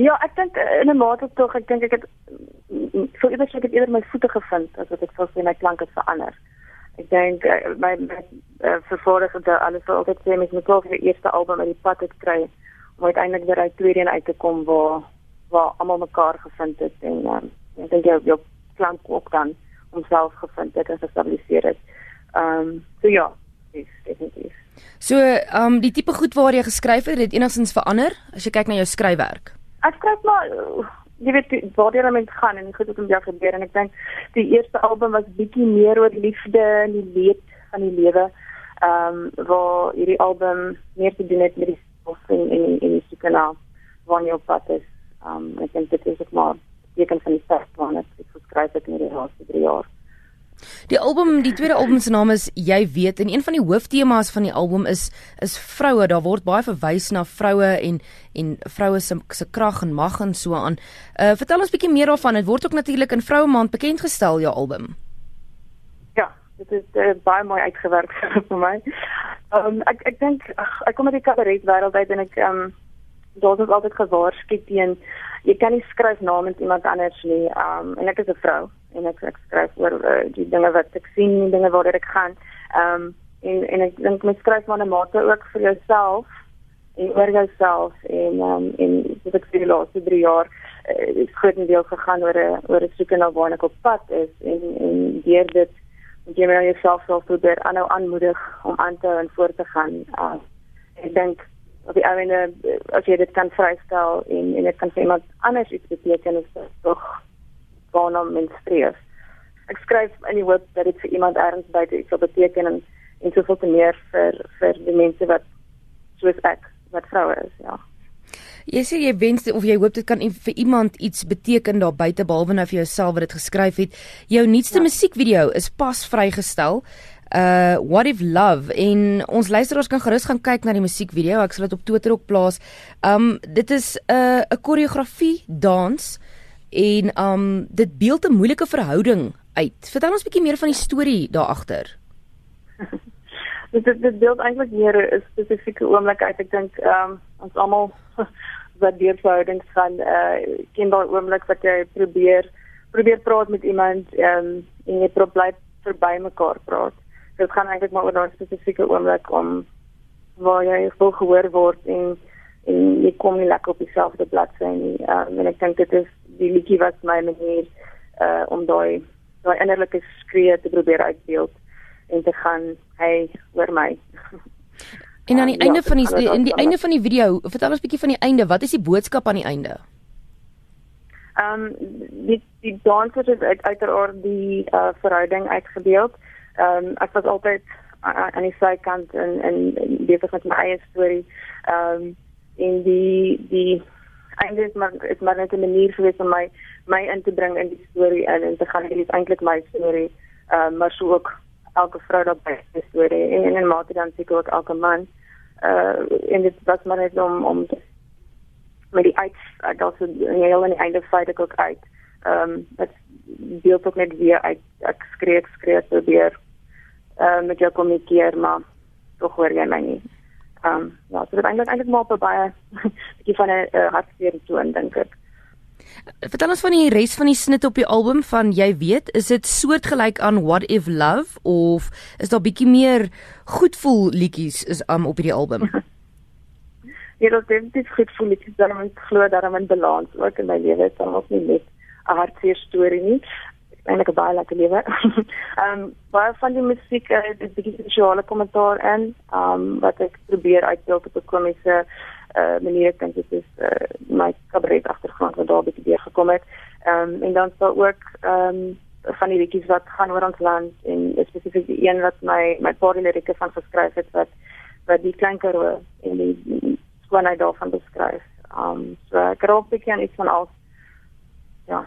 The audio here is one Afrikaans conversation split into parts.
Ja, ek dink in 'n mate tog, ek dink ek het vir iewers ek het eerder my voete gevind as wat ek sou sê my klank het verander. Ek dink uh, my, my uh, vervaardiger het alles wat altyd sê mens moet tog die eerste album uit die pad het kry om uiteindelik weer uit tweede een uit te kom waar waar almal mekaar gevind het en um, ek dink jou jou klank ook dan homself gevind het en gestabiliseer het. Ehm um, so ja, dis definitief. So, ehm um, die tipe goed waar jy geskryf het, het enigstens verander as jy kyk na jou skryfwerk. Ek skryf maar jy weet waar jy daarmee gaan en goed wat met jou gebeur en ek dink die eerste album was bietjie meer oor liefde en die leed van die lewe. Ehm um, waar hierdie album meer te doen het met die stof en en en die soeke na waar jy op pad is. Ehm um, ek dink dit is ook maar teken van die feit waarna ek geskryf het in die laaste 3 jaar. Die album, die tweede album se naam is Jy weet en een van die hooftemas van die album is is vroue. Daar word baie verwys na vroue en en vroue se se krag en mag en so aan. Uh vertel ons bietjie meer daarvan. Dit word ook natuurlik in Vroue Maand bekend gestel jou album. Ja, dit is uh, baie mooi uitgewerk vir my. Um ek ek dink ek kom uit die kabaret wêreld uit en ek um daar's ook altyd gewaarsku teen jy kan nie skryf namens iemand anders nie. Um en ek is 'n vrou en ek ek skryf oor uh, die dinge wat ek sien, die dinge waaroor ek gaan. Ehm um, en en ek dink mens skryf maar 'n mate ook vir jouself en oor jouself en ehm um, en dit ek vir die laaste 3 jaar uh, is groot deel gegaan oor 'n oor 'n soeke na waar ek op pad is en en deur dit moet jy maar jouself self probeer aanhou aanmoedig om aan te en voort te gaan. Uh, ek dink op die einde as jy dit kan vrystel en en dit kan vir iemand anders iets beteken is dit tog waarna mens streef. Ek skryf in die hoop dat dit vir iemand erns buite iets sal beteken en en soveel te meer vir vir die mense wat soos ek wat vroue is, ja. Jy sê jy wens of jy hoop dit kan vir iemand iets beteken daar buite behalwe nou vir jouself wat dit geskryf het. Jou nuutste ja. musiekvideo is pas vrygestel. Uh What if love en ons luisteraars kan gerus gaan kyk na die musiekvideo. Ek sal dit op Twitter ook plaas. Um dit is 'n uh, 'n koreografie dans en um dit beeld 'n moeilike verhouding uit. Vertel ons bietjie meer van die storie daar agter. dit dit, dit beeld eintlik meer 'n spesifieke oomblik uit. Ek dink um ons almal wat deur verhoudings gaan uh ken daai oomblik wat jy probeer probeer praat met iemand um en jy probeer verby mekaar praat. Dit gaan eintlik maar oor daai spesifieke oomblik om waar jy wil gehoor word en en jy kom nie lekker op dieselfde bladsy nie. Um, en ek dink dit is die liedjie was my manier uh om daai daai innerlike skree te probeer uitbeeld en te gaan hey hoor my En aan die uh, einde ja, van die in die einde van die video, vertel ons bietjie van die einde. Wat is die boodskap aan die einde? Ehm um, die die dansers het uit, uiteraard die uh, verhouding uitgebeeld. Ehm um, ek was altyd aan die sykant en en besig met my eie storie. Ehm um, en die die eintlik is maar is maar net 'n manier vir my my my in te bring in die storie en en te gaan dit is eintlik my storie. Uh, maar so ook elke vrou by die storie en in mate dan seker ook elke man. Uh en dit was maar net om om met die uit dat so heel aan die einde feit ek ook uit. Ehm um, dit deel ook net weer uit ek skree skree probeer uh met jou kommunikeer maar tog hoor jy my nie Ehm um, ja, so dit eintlik eintlik maar op 'n baie bietjie van 'n uh, hartseer toon dink ek. Vertel ons van die res van die snit op die album van jy weet, is dit soortgelyk aan What If Love of is daar bietjie meer goedvoel liedjies is um, op hierdie album? ja, dit is dit goedvoel liedjies, dan moet glo dat hom in balans ook in my lewe dan ook nie net 'n hartseer storie nie eintlik 'n baie lekker lewe. Ehm um, baie van die musiek het 'n bietjie sosiale kommentaar in, ehm um, wat ek probeer uitbeeld op 'n komiese uh manier dink dit is uh my kabaret agtergrond wat daar 'n bietjie deur gekom het. Ehm um, en dan sou ook ehm um, van die liedjies wat gaan oor ons land en spesifiek die een wat my my paar lirieke van geskryf het wat wat die klanke en die skoonheid daarvan beskryf. Ehm um, so ek raak bietjie aan iets van al ja.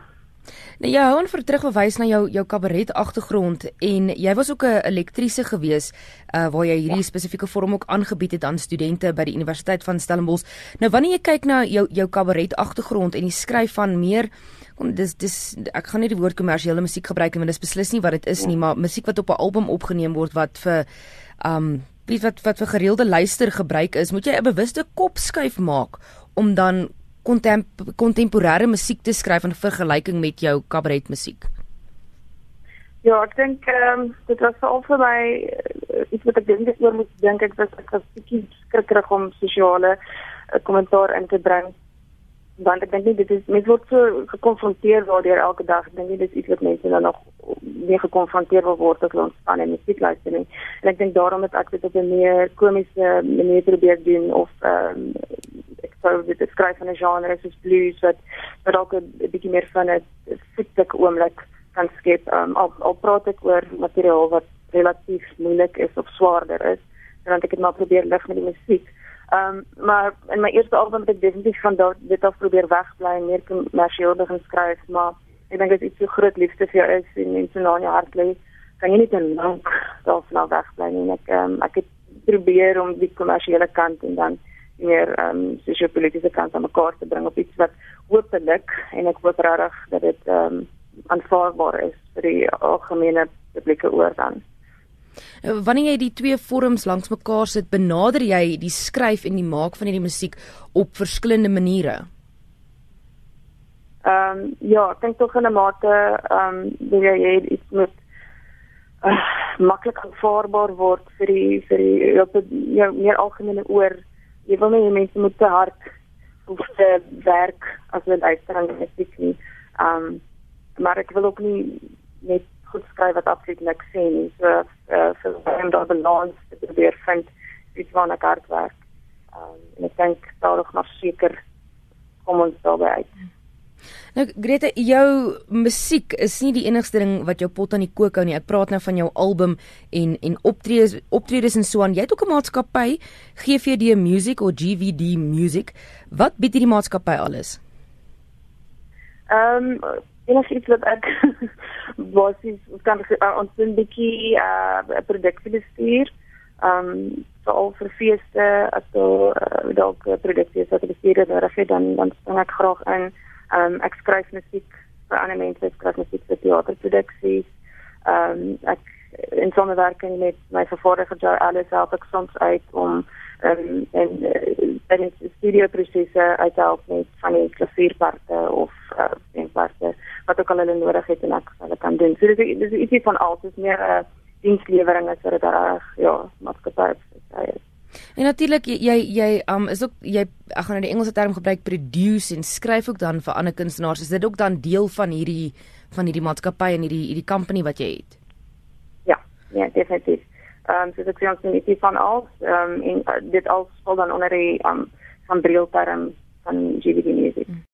Nou jy hou aan vir terugverwys na jou jou kabaret agtergrond en jy was ook 'n elektriese gewees uh waar jy hierdie ja. spesifieke vorm ook aangebied het aan studente by die Universiteit van Stellenbosch. Nou wanneer jy kyk na jou jou kabaret agtergrond en die skryf van meer kom dis dis ek gaan nie die woord kommersiële musiek gebruik nie want dit is beslis nie wat dit is ja. nie, maar musiek wat op 'n album opgeneem word wat vir um wat wat vir gereelde luister gebruik is, moet jy 'n bewuste kop skuif maak om dan kontemporêre musiek te skryf in vergelyking met jou kabaret musiek? Ja, ek dink ehm um, dit was veral vir my uh, iets wat ek dink ek oor moet dink. Ek was ek was bietjie skrikkerig om sosiale uh, kommentaar in te bring want ek dink nie dit is mense word so gekonfronteer daardeur elke dag ek dink nie dis iets wat mense dan nog weer gekonfronteer word as ons van en musiek luister nie en ek dink daarom het ek dit op 'n meer komiese manier probeer doen of ehm um, sou dit skryf in 'n genre soos blues wat wat dalk 'n bietjie meer van 'n fiktieke oomblik kan skep um, al al praat ek oor materiaal wat relatief moeilik is of swaarder is dan ek het maar probeer lig met die musiek Ehm um, maar in my eerste album het ek definitief van daar dit af probeer wegbly en meer kommersieel begin skryf, maar ek dink dit is so groot liefde vir jou is en mense na in jou hart lê, kan jy nie te lank daarvan wegbly nie. Ek ehm um, ek het probeer om die kommersiële kant en dan meer ehm um, sosio-politiese kant aan mekaar te bring op iets wat hopelik en ek hoop regtig dat dit ehm um, aanvaarbaar is vir die algemene publieke oor dan. Eh, wanneer jy die twee vorms langs mekaar sit, benader jy die skryf en die maak van hierdie musiek op verskillende maniere. Ehm um, ja, ek dink tog in 'n mate ehm um, wil jy iets met uh, maklik aanvaarbaar word vir die vir die op die ja, meer algemene oor. Jy wil nie mense moet te hard hoef te werk as hulle uitstrang musiek nie. Ehm um, maar ek wil ook nie net goed skryf wat absoluut niks sê nie. So uh, vir hom daar balans te probeer vind iets waarna ek hard werk. Um, ek dink daar nog maar seker kom ons daarby uit. Nou Greta, jou musiek is nie die enigste ding wat jou pot aan die kook hou nie. Ek praat nou van jou album en en optredes optredes en so aan. Jy het ook 'n maatskappy, GVD Music of GVD Music. Wat bied hierdie maatskappy alles? Ehm um, enigiets wat ek basies kan uh, ons 'n bietjie uh, produksie bestuur. Ehm um, veral vir feeste as daar uh, dalk produksie is wat bestuur nodig het dan dan spring ek graag in. Ehm um, ek skryf musiek vir ander mense, ek skryf musiek vir teaterproduksies. Ehm um, ek in samewerking met my vervaardiger Joe Alice help ek soms uit om um, en en uh, die studio prosesse uithelp met van die klavierparte of uh, en parte wat ook al hulle nodig het en ek hulle kan doen. So dis dis ietsie van alles, dis meer 'n uh, dienslewering as wat dit reg ja, maatskappy is. En natuurlik jy jy um is ook jy ek gaan nou die Engelse term gebruik produce en skryf ook dan vir ander kunstenaars. Is dit ook dan deel van hierdie van hierdie maatskappy en hierdie hierdie company wat jy het? Ja, ja, definitief. Ehm um, so dit is ons nie van alles ehm um, en uh, dit alles val dan onder die ehm um, van brilterm van GVD